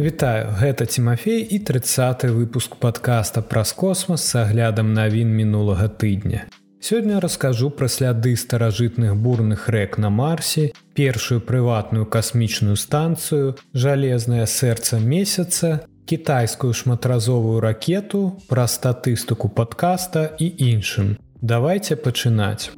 Вітаю, гэта Тимофей і 30 выпуск подкаста праз космас с аглядам навін мінулага тыдня. Сёння раскажу пра сляды старажытных бурных рэк на Марсе, першую прыватную касмічную станцыю, жалезнае сэрца месяца, кітайскую шматразовую ракету, пра статыстыку падкаста і іншым. Давайте пачынаць.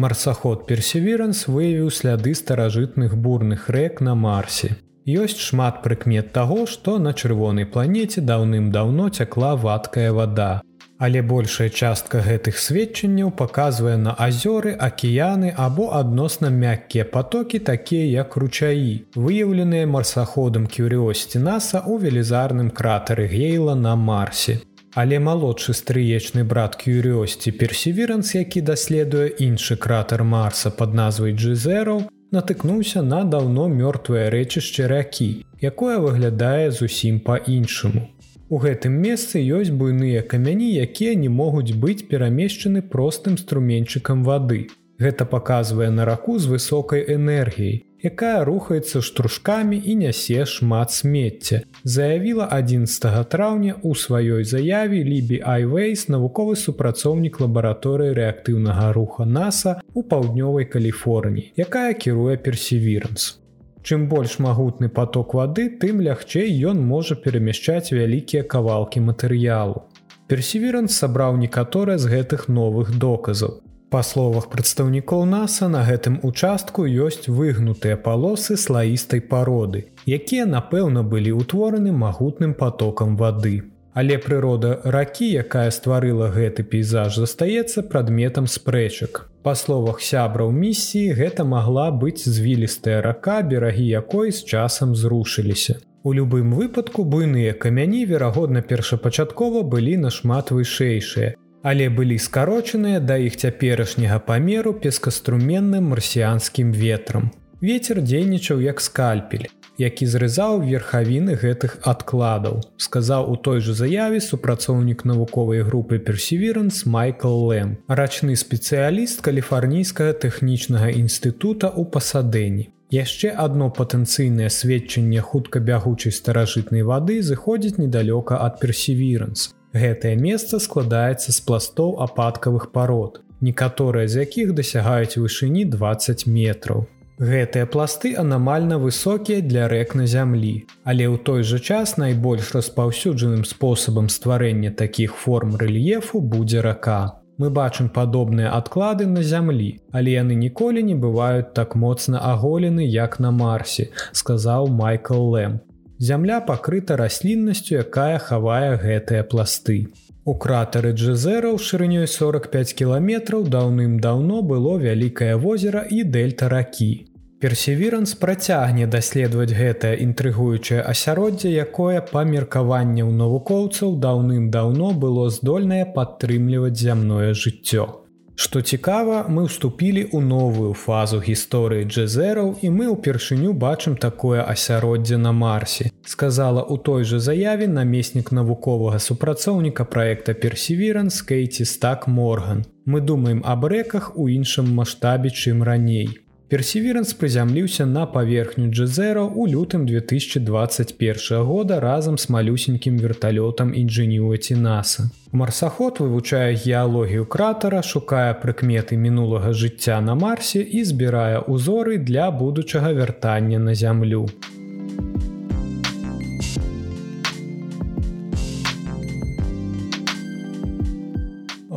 Марсаход Персеверанс выявіў сляды старажытных бурных рэк на Марсе. Ёсць шмат прыкмет таго, што на чырвонай планеце даўным-даўно цякла вадкая вада. Але большая частка гэтых сведчанняў паказвае на азёры, акіяны або адносна мяккія потокі, такія як ручаі, выяўленыя марсаходам кюрыосці NASAа ў велізарным кратары гейла на Марсе. Але малодшы стрыечны брат Кюрыосці Персеверанс, які даследуе іншы кратер Марса пад назвай Джзераў, натыкнуўся на даўно мёртвае рэчышча ракі, якое выглядае зусім па-іншаму. У гэтым месцы ёсць буйныя камяні, якія не могуць быць перамешчаны простым струменьчыкам вады. Гэта паказвае на раку з высокай энергіяй, якая рухаецца штрушкамі і нясе шмат смецця. Заявіла 11 траўня ў сваёй заяве Лібі Айвейс навуковы супрацоўнік лабараторыі рэактыўнага руха NASAа у паўднёвай Каліфорніі, якая кіруе персевіранс. Чым больш магутны поток вады, тым лягчэй ён можа перамяшчаць вялікія кавалкі матэрыялу. Персевіранс сабраў некаторыя з гэтых новых доказаў. Па словах прадстаўнікоў NASAа на гэтым участку ёсць выгнутыя палосы слаістай пароды, якія, напэўна, былі ўтвораны магутным потокам вады. Але прырода ракі, якая стварыла гэты пейзаж, застаецца прадметам спрэчак. Па словах сябраў місіі гэта магла быць звілістая рака, берагі якой з часам зрушыліся. У любым выпадку буйныя камяні, верагодна, першапачаткова былі нашмат вышэйшыя, але былі скарочаныя да іх цяперашняга памеру пескаструменным марсіянскім ветрам. Вецер дзейнічаў як скальпель, які зрызаў верхавіны гэтых адкладаў, сказаў у той жа заяве супрацоўнік навуковай групы персеверанс Майкл Лэм, рачны спецыяліст каліфарнійскага тэхнічнага інстытута ў пасадэнні. Яшчэ адно патэнцыйнае сведчанне хутка бягучай старажытнай вады зыходзіць недалёка ад персеверанс, Гэтае месца складаецца з пластоў ападкавых парод, некаторыя з якіх дасягаюць вышыні 20 метраў. Гэтыя пласты анамальна высокія для рэк на зямлі, але ў той жа час найбольш распаўсюджаным спосабам стварэння такіх форм рэльефу будзе рака. Мы бачым падобныя адклады на зямлі, але яны ніколі не бываюць так моцна аголены, як на Марсе, сказаў Майкл Лэм, Зямля пакрыта расліннасцю, якая хавае гэтыя пласты. У кратары Джезера ў шырынёй 45 кіламетраў даўным-даўно было вялікае возера і дельта ракі. Персевіранс працягне даследаваць гэтае інтрыгуючае асяроддзе, якое па меркаванняў навукоўцаў даўным-даўно было здольнае падтрымліваць зямное жыццё. Што цікава, мы ўступілі ў новую фазу гісторыі джезераў і мы ўпершыню бачым такое асяроддзе на Марсе. Сказала ў той жа заяве намеснік навуковага супрацоўніка праекта Персеверанс Кейці Стак Морган. Мы думаем аб рэках у іншым маштабе, чым раней. Персеверанс прызямліўся на паверхню Джезера ў лютым 2021 года разам з малюсенькім верталётам інжыніоці NASAа. Марсаход вывучае геалогію кратара, шукае прыкметы мінулага жыцця на Марсе і збірае ўзоры для будучага вяртання на зямлю.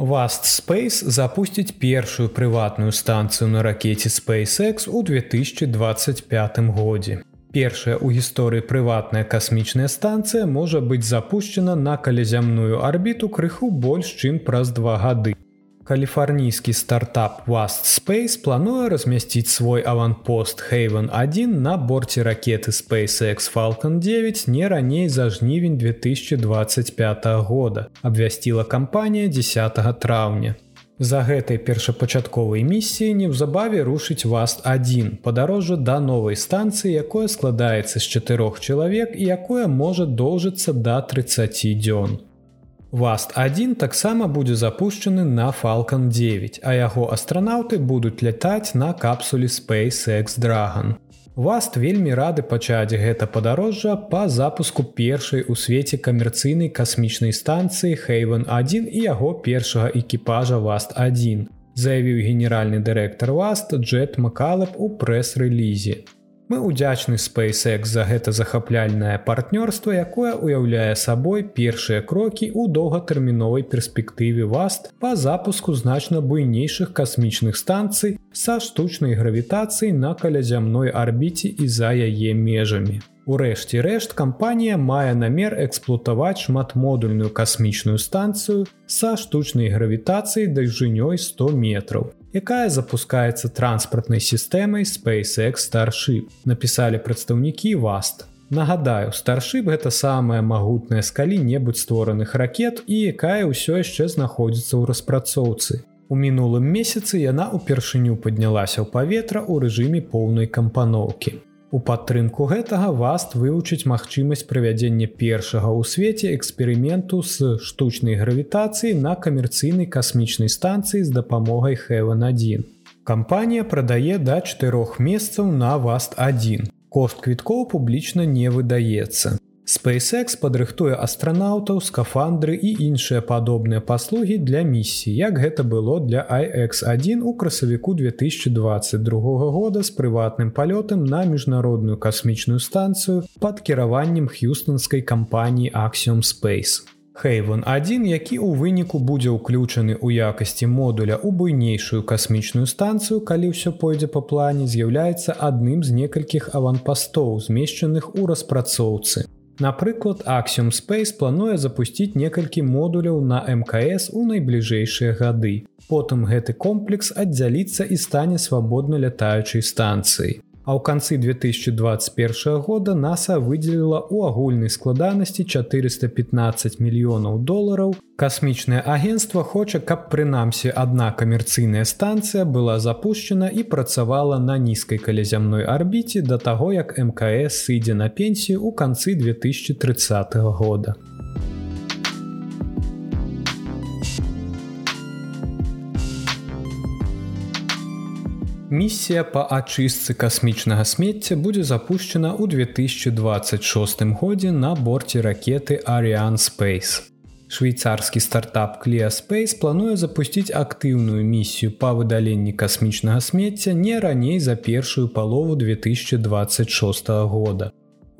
Vast Space запусціць першую прыватную станцыю на ракете SpaceX у 2025 годзе. Першая ў гісторыі прыватная касмічная станцыя можа быць запущена на калязямную арбіту крыху больш чым праз два гады. Каліфарнійскі стартап Wast Space плануе размясціць свой аванпост Haven 1 на борце ракеты SpaceX Falcon 9 не раней за жнівень 2025 года, абвясціла кампанія 10 траўня. За гэтай першапачатковай місіі неўзабаве рушыць Васт 1 падарожжа да новай станцыі, якое складаецца з чатырох чалавек і якое можа доўжыцца да 30 дзён. Васт-1 таксама будзе запущены на Falалcon 9, а яго астранаўты будуць лятаць на капсуле SpaceX Dragon. Васт вельмі рады пачаць гэта падарожжа па запуску першай у свеце камерцыйнай касмічнай станцыі Хейвен 1 і яго першага экіпажа Васт-1, заявіў генеральны дырэктар Васт Джет Макалап у прэс-рэлізе. Мы удзячны SpaceX за гэта захапляльнае партнёрства, якое ўяўляе сабой першыя крокі ў доўгатэрміновай перспектыве васт па запуску значна буйнейшых касмічных станцый са штучнай гравітацыі на калязямной арбіце і за яе межамі. Урэшце рэшт кампанія мае намер эксплуатаваць шматмодульную касмічную станцыю са штучнай гравітацыяй даўжынёй 100 метров якая запускаецца транспартнай сістэмай SpaceX Starship, напісалі прадстаўнікі Васт. Нагадаю, Starship гэта самая магутная з калі-небудзь створаных ракет і якая ўсё яшчэ знаходзіцца ў распрацоўцы. У мінулым месяцы яна ўпершыню паднялася ў паветра ў рэжыме поўнай кампаноўкі. У падтрымку гэтага васт вывучыць магчымасць правядзення першага ў свеце эксперыменту з штучнай гравітацыі на камерцыйнай касмічнай станцыі з дапамогай Хэван1. Кампанія прадае да чатырох месцаў на васт1. Кошт квіткоў публічна не выдаецца. SpaceX падрыхтуе астранаўтаў, скафандры і іншыя падобныя паслугі для місіі, як гэта было для IX1 у красавіку 2022 года з прыватным палётам на міжнародную касмічную станцыю пад кіраваннем х'юстонскай кампаніі Axiom Space. Хейвен 1, які ў выніку будзе ўключаны ў якасці модуля ў буйнейшую касмічную станцыю, калі ўсё пойдзе па плане, з'яўляецца адным з некалькіх аванпастоў, змешчаных у распрацоўцы. Напрыклад, Axiom Space плануе запусціць некалькі модуляў на МКС у найбліжэйшыя гады. Потым гэты комплекс аддзяліцца і стане свабодна лятаючай станцыяй. А ў канцы 2021 года NASAа выдзеліла ў агульнай складанасці 415 мільёнаў долараў. Касмічнае агенцтва хоча, каб прынамсі адна камерцыйная станцыя была запущена і працавала на нізкай калязямной арбіце да таго, як МКС сыдзе на пенсію ў канцы 2030 года. Місія па ачыстцы касмічнага смецця будзе запущена ў 2026 годзе на борце ракеты Ariан Space. Швейцарскі стартап Клеаспейс плануе запусціць актыўную місію па выдаленні касмічнага смецця не раней за першую палову 2026 года.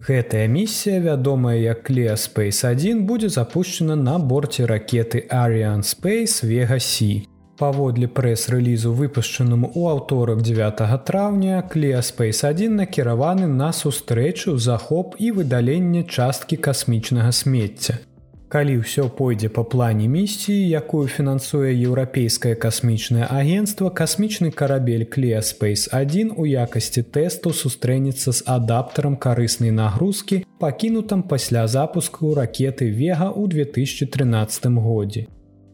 Гэтая місія, вядомая як Клеаспейс 1 будзе запущена на борце ракеты Arian Space Вегасі. Паводле прэс-рэлізу выпушчанаму ў аўторак 9 траўня Клеаспейс 1 накіраваны на сустрэчу захоп і выдаленне часткі касмічнага смецця. Калі ўсё пойдзе па плане місіі, якую фінансуе еўрапейскае касмічнае агенцтва, касмічны карабель Клеаспейс 1 у якасці тэсту сустрэнецца з адаптарам карыснай нагрузкі, пакінутым пасля запуску ракеты Вега ў 2013 годзе.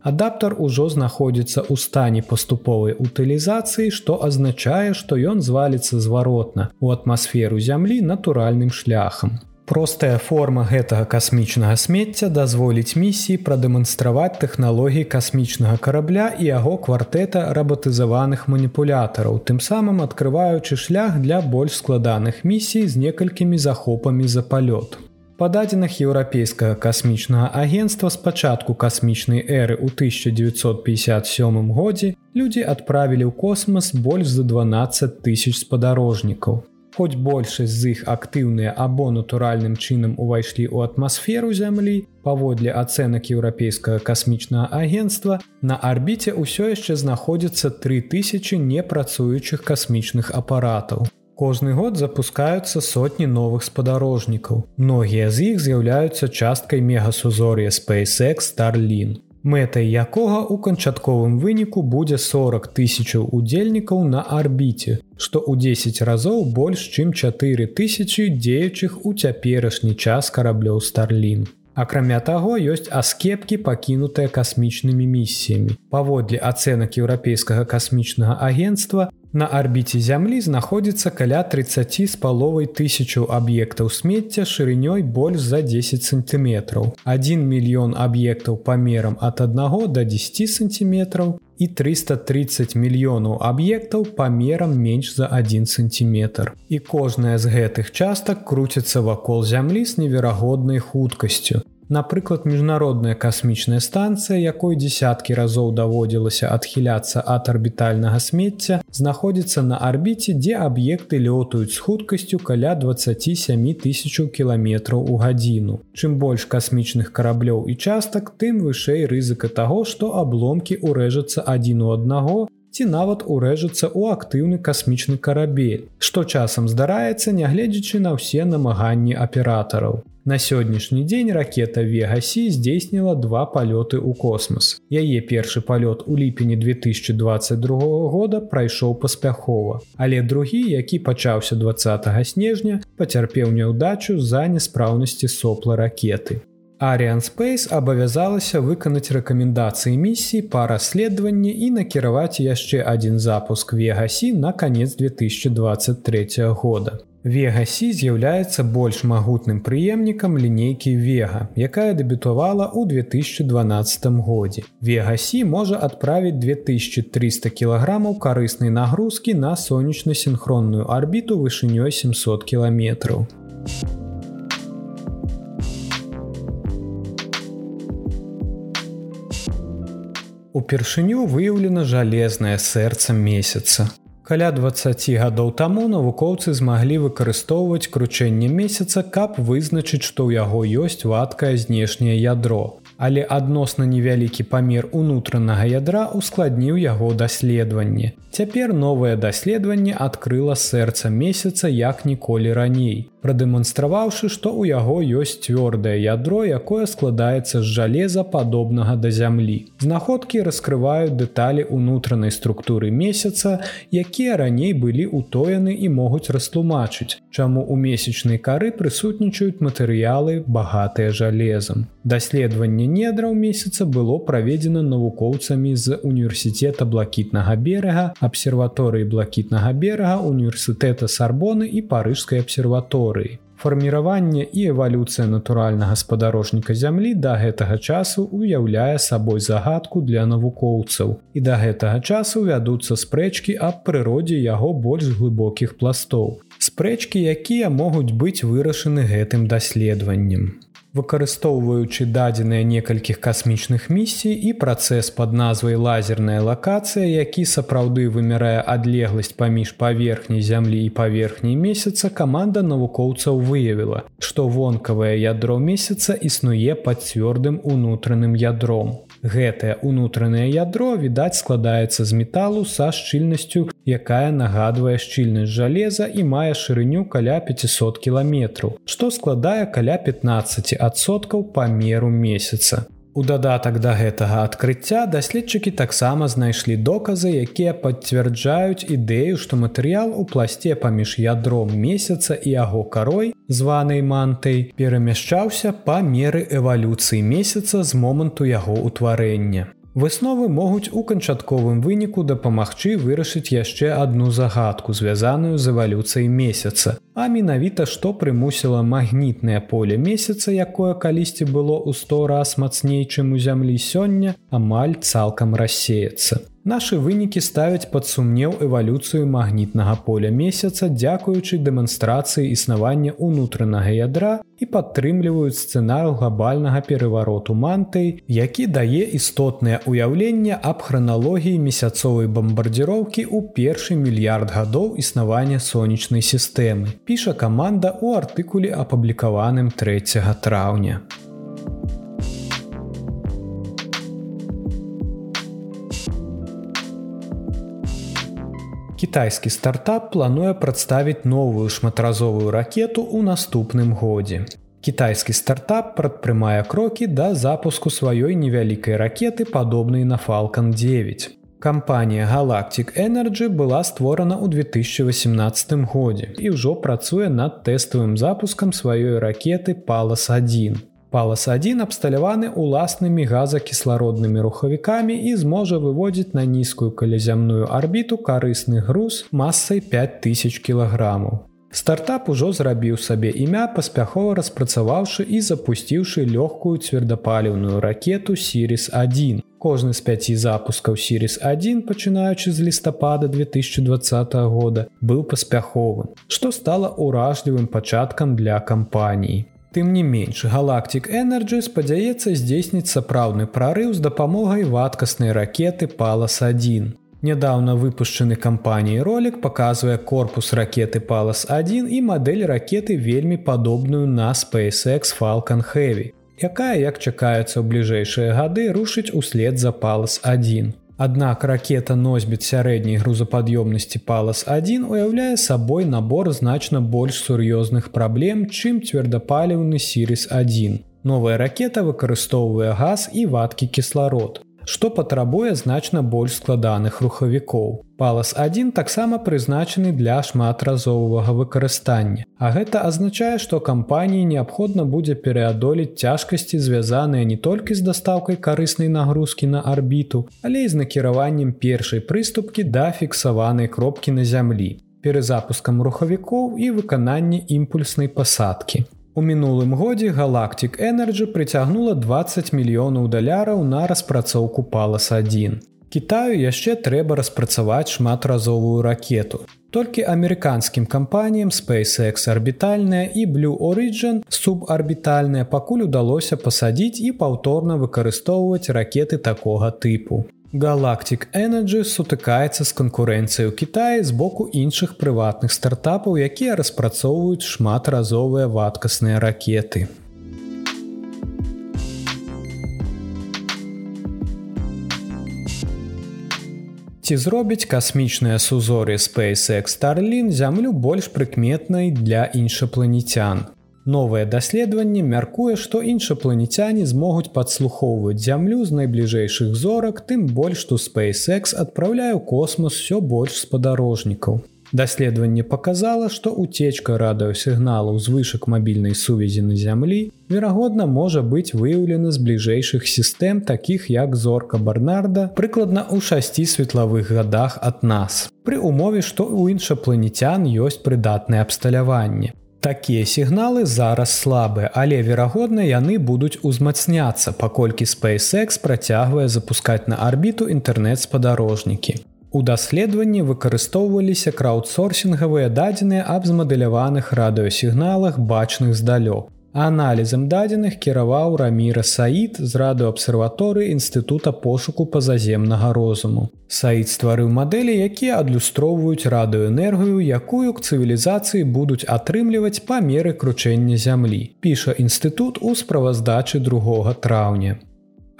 Адаптар ужо знаходзіцца ў стане паступовай утылізацыі, што азначае, што ён зваліцца зваротна у атмасферу зямлі натуральным шляхам. Простая форма гэтага касмічнага смецця дазволіць місіі прадэманстраваць тэхналогіі касмічнага карабля і яго квартэта рабатызаваных маніпулятараў, тым самым адкрываючы шлях для больш складаных місій з некалькімі захопамі за палёт. Па дадзеных еўрапейскага касмічнага агенства спачатку касмічнай эры ў 1957 годзе людзі адправілі ў космас больш за 12 тысяч спадарожнікаў. Хоць большасць з іх актыўныя або натуральным чынам увайшлі ў атмасферу зямлі, паводле ацэнак еўрапейскага касмічнага агенства, на арбіце ўсё яшчэ знаходзіцца 3000 непрацуючых касмічных апаратаў. Кожны год запускаюцца сотні новых спадарожнікаў. Многія з іх з'яўляюцца часткай мегасузор'я SpaceX Starlin. Мэтай якога ў канчатковым выніку будзе 40 тысячаў удзельнікаў на арбіце, што ў 10 разоў больш чым 4 тысячи дзеючых у цяперашні час караблёў Starlin. Акрамя таго, ёсць аскепкі пакінутыя касмічнымі місіямі. Паводле ацэнак еўрапейскага касмічнага агенства, На арбіце зямлі знаходзіцца каля 30 з паловай тысячу аб'ектаў смецця шырынёй больш за 10 сантиметраў. 1 мільён аб'ектаў памерам ад 1 до 10 сантиметраў і 330 мільёнаў аб'ектаў памерам менш за 1 сантиметр. І кожная з гэтых частак круціцца вакол зямлі з неверагоднай хуткасцю. Напрыклад, міжнародная касмічная станцыя, якой десяткі разоў даводзілася адхіляцца ад арбітальнага смецця, знаходзіцца на арбіце, дзе аб'екты лётаюць з хуткасцю каля 27 тысяч кіламетраў у гадзіну. Чым больш касмічных караблёў і частак, тым вышэй рызыка таго, што абломкі ўрэжацца адзін у аднаго, ці нават урэжацца ў актыўны касмічны карабель, што часам здараецца, нягледзячы на ўсе намаганні аператараў. На сённяшні дзень ракета Вегасі здзейсніла два палёты ў космас. Яе першы палёт у ліпені 2022 года прайшоў паспяхова. Але другі, які пачаўся 20 снежня, пацярпеў няўдачу з-за няспраўнасці сопла ракеты. Arian Space абавязалася выканаць рэкамендацыі місіі па расследаванні і накіраваць яшчэ адзін запуск Вегасі на канец 2023 года. Вегасі з'яўляецца больш магутным прыемнікам лінейкі Вега, якая дэбютавала ў 2012 годзе. Вегасі можа адправіць 2300 кілаграмаў карыснай нагрузкі на сонечна-сінхронную арбіту вышынёй 700 кіламетраў. Упершыню выяўлена жалезнае сэрца месяца. Каля 20 гадоў таму навукоўцы змаглі выкарыстоўваць кручэнне месяца, каб вызначыць, што ў яго ёсць вадкае знешняе ядро але адносна невялікі памер унутранага ядра ускладніў яго даследаванне. Цяпер новае даследаванне адкрыла сэрца месяца як ніколі раней, прадэманстраваўшы, што ў яго ёсць цвёрдае ядро, якое складаецца з жалеза падобнага да зямлі. Знаходкі раскрываюць дэталі ўнутранай структуры месяца, якія раней былі ўтоены і могуць растлумачыць, чаму ў месячнай кары прысутнічаюць матэрыялы багатыя жалезам. Даследаванне недраў месяца было праведзена навукоўцамі з універсітэта блакітнага берага, абсерваторыі блакітнага берага, універсітэта сарбоны і парыжскай абсерваторыі. Фарміраванне і эвалюцыя натуральнага спадарожніка зямлі да гэтага часу уяўляе сабой загадку для навукоўцаў. І да гэтага часу вядуцца спрэчкі аб прыродзе яго больш глыбокіх пластоў. Спрэчкі, якія могуць быць вырашаны гэтым даследаваннем выкарыстоўваючы дадзеныя некалькіх касмічных місій і працэс пад назвай лазерная лакацыя, які сапраўды вымярае адлегласць паміж паверхняй зямлі і паверхняй месяца каманда навукоўцаў выявіла, што вонкавае ядро месяца існуе пад цвёрдым унутраным ядром. Гэтае унутранае ядро відаць складаецца з металу са шчыльнасцю, якая нагадвае шчыльнасць жалеза і мае шырыню каля 500 кіламетраў, што складае каля 15 адсоткаў памеру месяца. У дадатак да гэтага адкрыцця даследчыкі таксама знайшлі доказы, якія пацвярджаюць ідэю, што матэрыял у пласце паміж ядром месяца і яго карой, званай мантай, перамяшчаўся па меры эвалюцыі месяца з моманту яго ўтварэння. Высновы могуць у канчатковым выніку дапамагчы вырашыць яшчэ адну загадку, звязаную з эвалюцыяй месяца. А менавіта што прымусіла магнітнае поле месяца, якое калісьці было ў 100 раз мацней, чым у зямлі сёння, амаль цалкам рассеяцца. Нашы вынікі ставяць пад сумнеў эвалюцыю магнітнага поля месяца, дзякуючы дэманстрацыі існавання ўнутранага ядра і падтрымліваюць сцэнару глобальнага перавароту мантай, які дае істотнае ўяўленне аб храналогіі месяцовай бамбардзіроўкі ў першы мільярд гадоў існавання сонечнай сістэмы. Піша каманда ў артыкуле апублікаваным 3 траўня. Кітайскі стартап плануе прадставіць новую шматразовую ракету ў наступным годзе. Кітайскі стартап прадпрымае крокі да запуску сваёй невялікай ракеты падобнай на Falалcon 9. Кампанія Galactic Energy была створана ў 2018 годзе і ўжо працуе над тэставым запускам сваёй ракеты Палас 1. Палас-1 абсталяваны уласнымі газакіслароднымі рухавікамі і зможа выводзіць на нізкую калязямную арбіту карысны груз масай 5000 кілаграмаў. Стартап ужо зрабіў сабе імя, паспяхова распрацаваўшы і запусціўшы лёгкую цвердапаліўную ракету Сірис-1. Кожны з пяці запускаў Сірис-1, пачынаючы з лістапада 2020 года, быў паспяховым, што стала ўражлівым пачаткам для кампаніі. Тым не менш, галактик Energy спадзяецца здзейсніць сапраўдны прарыў з дапамогай вадкаснай ракеты Палас-1. Нядаўна выпушчаны кампаніяй ролик паказвае корпус ракеты Палас-1 і мадэль ракеты вельмі падобную на SpaceX Falcon Heavy, якая, як чакаецца ў бліжэйшыя гады рушыць услед за Палас-1. Аднак ракета носьбіт сярэдняй грузапад'ёмнасці Палас-1 уяўляе сабой набор значна больш сур'ёзных праблем, чым цвердапаліўны Сірис-1. Новая ракета выкарыстоўвае газ і вадкі кісларод што патрабуе значна больш складаных рухавікоў. Палас 1 таксама прызначаны для шматразовага выкарыстання. А гэта азначае, што кампаніі неабходна будзе пераадолець цяжкасці, звязаныя не толькі з дастаўкай карыснай нагрузкі на арбіту, але і з накіраваннем першай прыступкі да фіксаванай кропкі на зямлі, перазапускам рухавікоў і выкананне імпульснай пасадкі. У мінулым годзе галактик Energy прыцягнула 20 мільёнаў даляраў на распрацоўку палас-1. Кітаю яшчэ трэба распрацаваць шматразовую ракету. Толькі амерыканскім кампаніям SpaceX арбітальная і Blue Origin субарбітальная пакуль удалося пасадзіць і паўторна выкарыстоўваць ракеты такога тыпу. Галактик Energy сутыкаецца з канкурэнцыяй у Кіаі з боку іншых прыватных стартапаў, якія распрацоўваюць шматразовыя вадкасныя ракеты. Ці зробіць касмічныя сузоры SpaceX Starlin зямлю больш прыкметнай для іншапланетян. Новае даследаванне мяркуе, што іншапланецяне змогуць падслухоўваць зямлю з найбліжэйшых зорак, тым больш, што SpaceX адпраўляе ў космос усё больш спадарожнікаў. Даследаванне паказала, што уцечка радыёсігналаў з вышак мабільнай сувязі на зямлі, верагодна, можа быць выяўлена з бліжэйшых сістэм, такіх як зорка Барнарда, прыкладна ў шасці светлавых гадах ад нас. Пры умове, што ў іншапланецян ёсць прыдатнае абсталяванне. Такія сігналы зараз слабыя, але верагодна яны будуць узмацняцца, паколькі SpaceX працягвае запускаць на арбіту інтэрнэт-спадарожнікі. У даследаванні выкарыстоўваліся краўдсорсінгавыя дадзеныя аб змадэляваных радыёсігналах бачных здалёк. Аналізам дадзеных кіраваў Раміра Саід з радыоабсерваторыі інстытута пошуку пазаземнага розуму. Саід стварыў мадэлі, якія адлюстроўваюць радыоэнергію, якую к цывілізацыі будуць атрымліваць па меры кручэння зямлі. Піша інстытут у справаздачы другога траўня.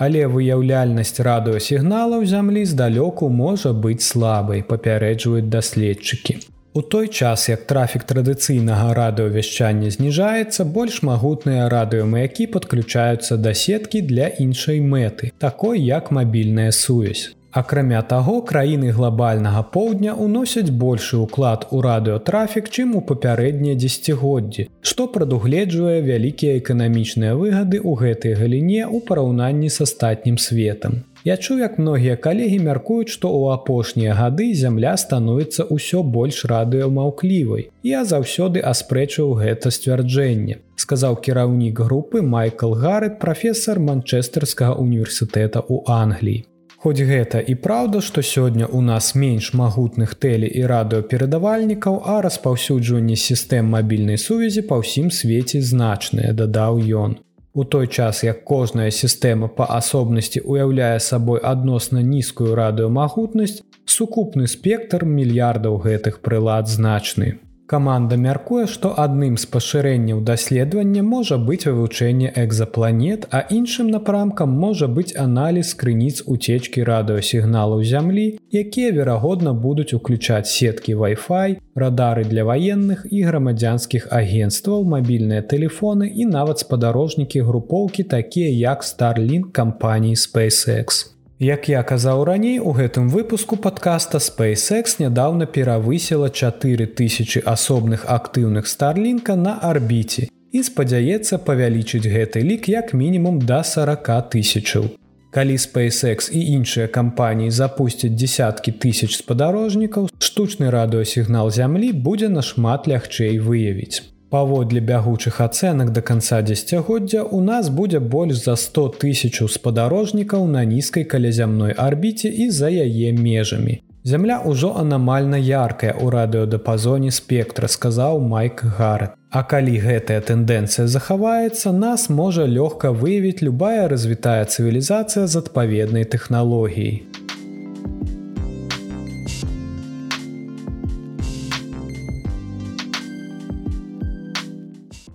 Але выяўляльнасць радыёсігналаў зямлі здалёку можа быць слабай, папярэджваюць даследчыкі. У той час, як трафік традыцыйнага радыёвяшчання зніжаецца, больш магутныя радыёмаякі падключаюцца да сеткі для іншай мэты, такой як мабільная сувязь. Акрамя таго, краіны глобальнага поўдня ўносяць большы ўклад у радыётрафік, чым у папярэднія дзегоддзі, што прадугледжвае вялікія эканамічныя выгады ў гэтай галіне ў параўнанні з астатнім светам. Я чуў, як многія калегі мяркуюць, што ў апошнія гады зямля становіцца ўсё больш радыёмаўклівай. Я заўсёды аспрэчыў гэта сцвярджэнне. сказаў кіраўнік групы Майкл Гаррет, прафесор манчестэрскага універсітэта ў Англіі. Хоць гэта і праўда, што сёння ў нас менш магутных тэлі і радыёперадавальнікаў, а распаўсюджванне сістэм мабільнай сувязі па ўсім свеце значныя, дадаў ён. У той час як кожная сістэма па асобнасці ўяўляе сабой адносна нізкую радыёмагутнасць, сукупны спектр мільярдаў гэтых прылад значны. Каманда мяркуе, што адным з пашырэнняў даследавання можа быць вывучэнне экзапланет, а іншым напрамкам можа быць аналіз крыніц уцечкі радыёсігналаў зямлі, якія верагодна будуць уключаць сеткі Wi-Fi, радары для ваенных і грамадзянскіх агенцтваў, мабільныя тэлефоны і нават спадарожнікі групоўкі такія як Starlink кампаніі SpaceX. Як я казаў раней у гэтым выпуску подкаста SpaceX нядаўна перавысіла 4000 асобных актыўных старлінка на арбіце і спадзяецца павялічыць гэты лік як мінімум да 40 тысячаў. Калі SpaceX і іншыя кампаніі запусцяць десяткі тысяч спадарожнікаў, штучны радыосігнал зямлі будзе нашмат лягчэй выявіць. Паводле бягучых ацэнак да канца дзесяцігоддзя у нас будзе больш за 100 тысячаў спадарожнікаў на нізкай калязямной арбіце і за яе межамі. Зямля ўжо анамальна яркая ў радыёдапазоне спектра, сказаў Майк Гаррет. А калі гэтая тэндэнцыя захаваецца, нас можа лёгка выявіць любая развітая цывілізацыя з адпаведнай тэхналогіяй.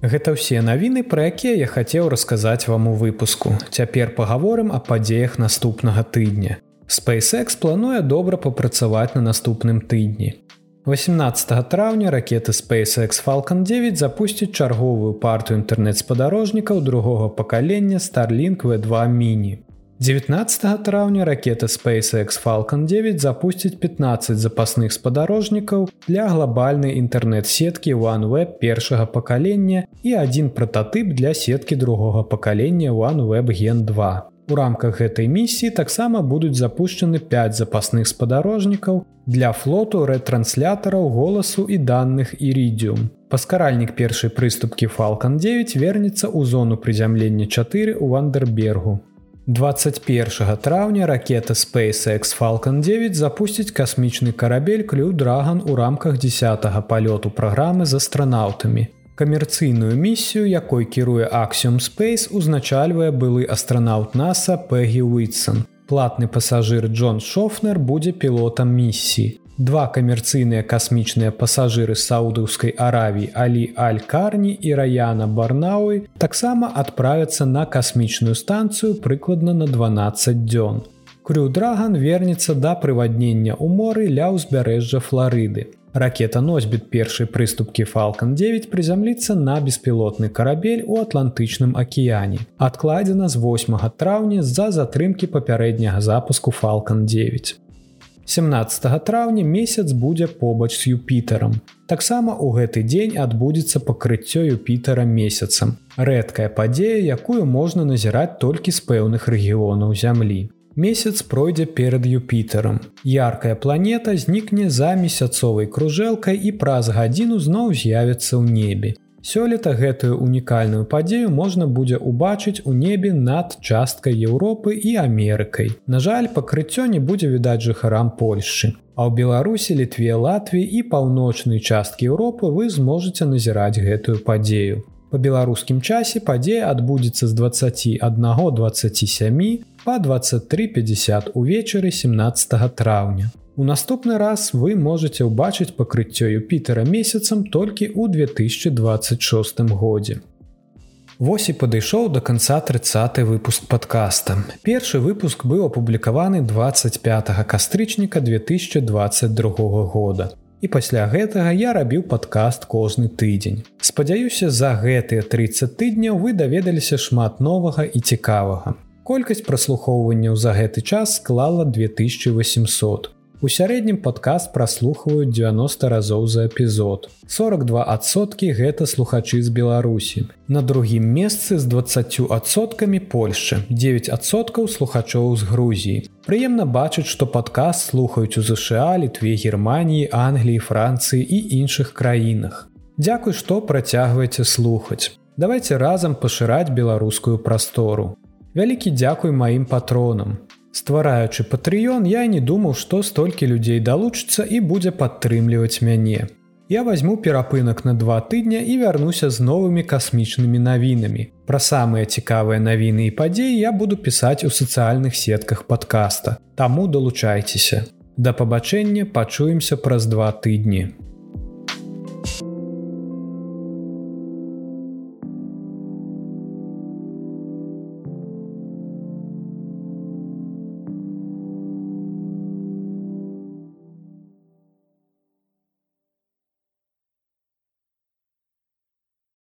Гэта ўсе навіны, пра якія я хацеў расказаць вам у выпуску. Цяпер пагаворым о падзеях наступнага тыдня. SpaceX плануе добра папрацаваць на наступным тыдні. 18 траўня ракеты SpaceX Falcon 9 запусціць чарговую партыю інтэрнэт-спадарожнікаў другога пакалення Starlink V2 міні. 19 траўня ракета SpaceX Falcon 9 запусціць 15 запасных спадарожнікаў для глобальнай інтэрнэт-сеткі OneWeb першага пакалення і адзін прататып для сеткі другога пакалення OneWeb Gen 2. У рамках гэтай місіі таксама будуць запущены 5 запасных спадарожнікаў для флоту рэтранслятараў голасу і данных іридиум. Паскаральнік першай прыступкі Falcon 9 вернецца ў зону прызямлення 4 у Вандербергу. 21 траўня ракета SpaceX Falcon 9 запусціць касмічны карабель Клю Драган у рамках 10 палёту праграмы з астранаўтамі. Камерцыйную місію, якой кіруе Аксиум Space узначальвае былы астранаўт NASAа Пегі Уитсон. Платны пасажыр Джон Шофнер будзе пілотам місіі. Два камерцыйныя касмічныя пасажыры саудаўскай Аравіі Алі Аль-Карні і Раяна Барнауі таксама адправяцца на касмічную станцыю прыкладна на 12 дзён. Крю Драган вернецца да прываднення ў моры ля ўзбярэжжа Флорыды. Ракета-носьбіт першай прыступкі Falалcon 9 прызямліцца на беспілотны карабель у атлантычным акіяне. Адкладзена з 8 траўня з-за затрымкі папярэдняга запуску Falалcon 9. 17 траўня месяц будзе побач з Юпітарам. Таксама ў гэты дзень адбудзецца пакрыццё Юпітара месяцам. Рэдкая падзея, якую можна назіраць толькі з пэўных рэгіёнаў зямлі. Месяц пройдзе перад Юпітером. Яркая планета знікне за месяцовай кружэлкай і праз гадзіну зноў з'явіцца ў небе. Сёлета гэтую унікальную падзею можна будзе ўбачыць у небе над часткай Еўропы і Амерыкай. На жаль, пакрыццё не будзе відаць жыхарам Польшчы. А ў Беларусі, літве, Латвіі і паўночнай часткі Еўропы вы зможаце назіраць гэтую падзею. Па беларускім часе падзея адбудзецца з 21-27 па 2350 увечары 17 траўня. У наступны раз вы можете ўбачыць пакрыццё Юпітера месяцам толькі ў 2026 годзе. Вось і падышоў да канца 30 выпуск подкаста. Першы выпуск быў апублікаваны 25 кастрычніка 2022 года і пасля гэтага я рабіў падкаст кожны тыдзень. Спадзяюся, за гэтыя 30 тыдняў вы даведаліся шмат новага і цікавага. Колькасць праслухоўванняў за гэты час склала 2800. У сярэднім падкаст праслухваюць 90 разоў за эпізод. 42соткі гэта слухачы з Беларусі. На другім месцы з 20соткамі Польшчы, 9соткаў слухачоў з Грузіі. Прыемна бачыць, што падкаст слухаюць у ЗША, літве Геррманіі, Англіі, Францыі і іншых краінах. Дзякуй, што працягваеце слухаць. Давайте разам пашыраць беларускую прастору. Вялікі дзякуй маім патронам. Ствараючы патрыён, я не думаў, што столькі людзей далучыцца і будзе падтрымліваць мяне. Я возьму перапынак на два тыдня і вярнуся з новымі касмічнымі навінамі. Пра самыя цікавыя навіны і падзеі я буду пісаць у сацыяльных сетках падкаста. Таму далучайцеся. Да пабачэння пачуемся праз два тыдні.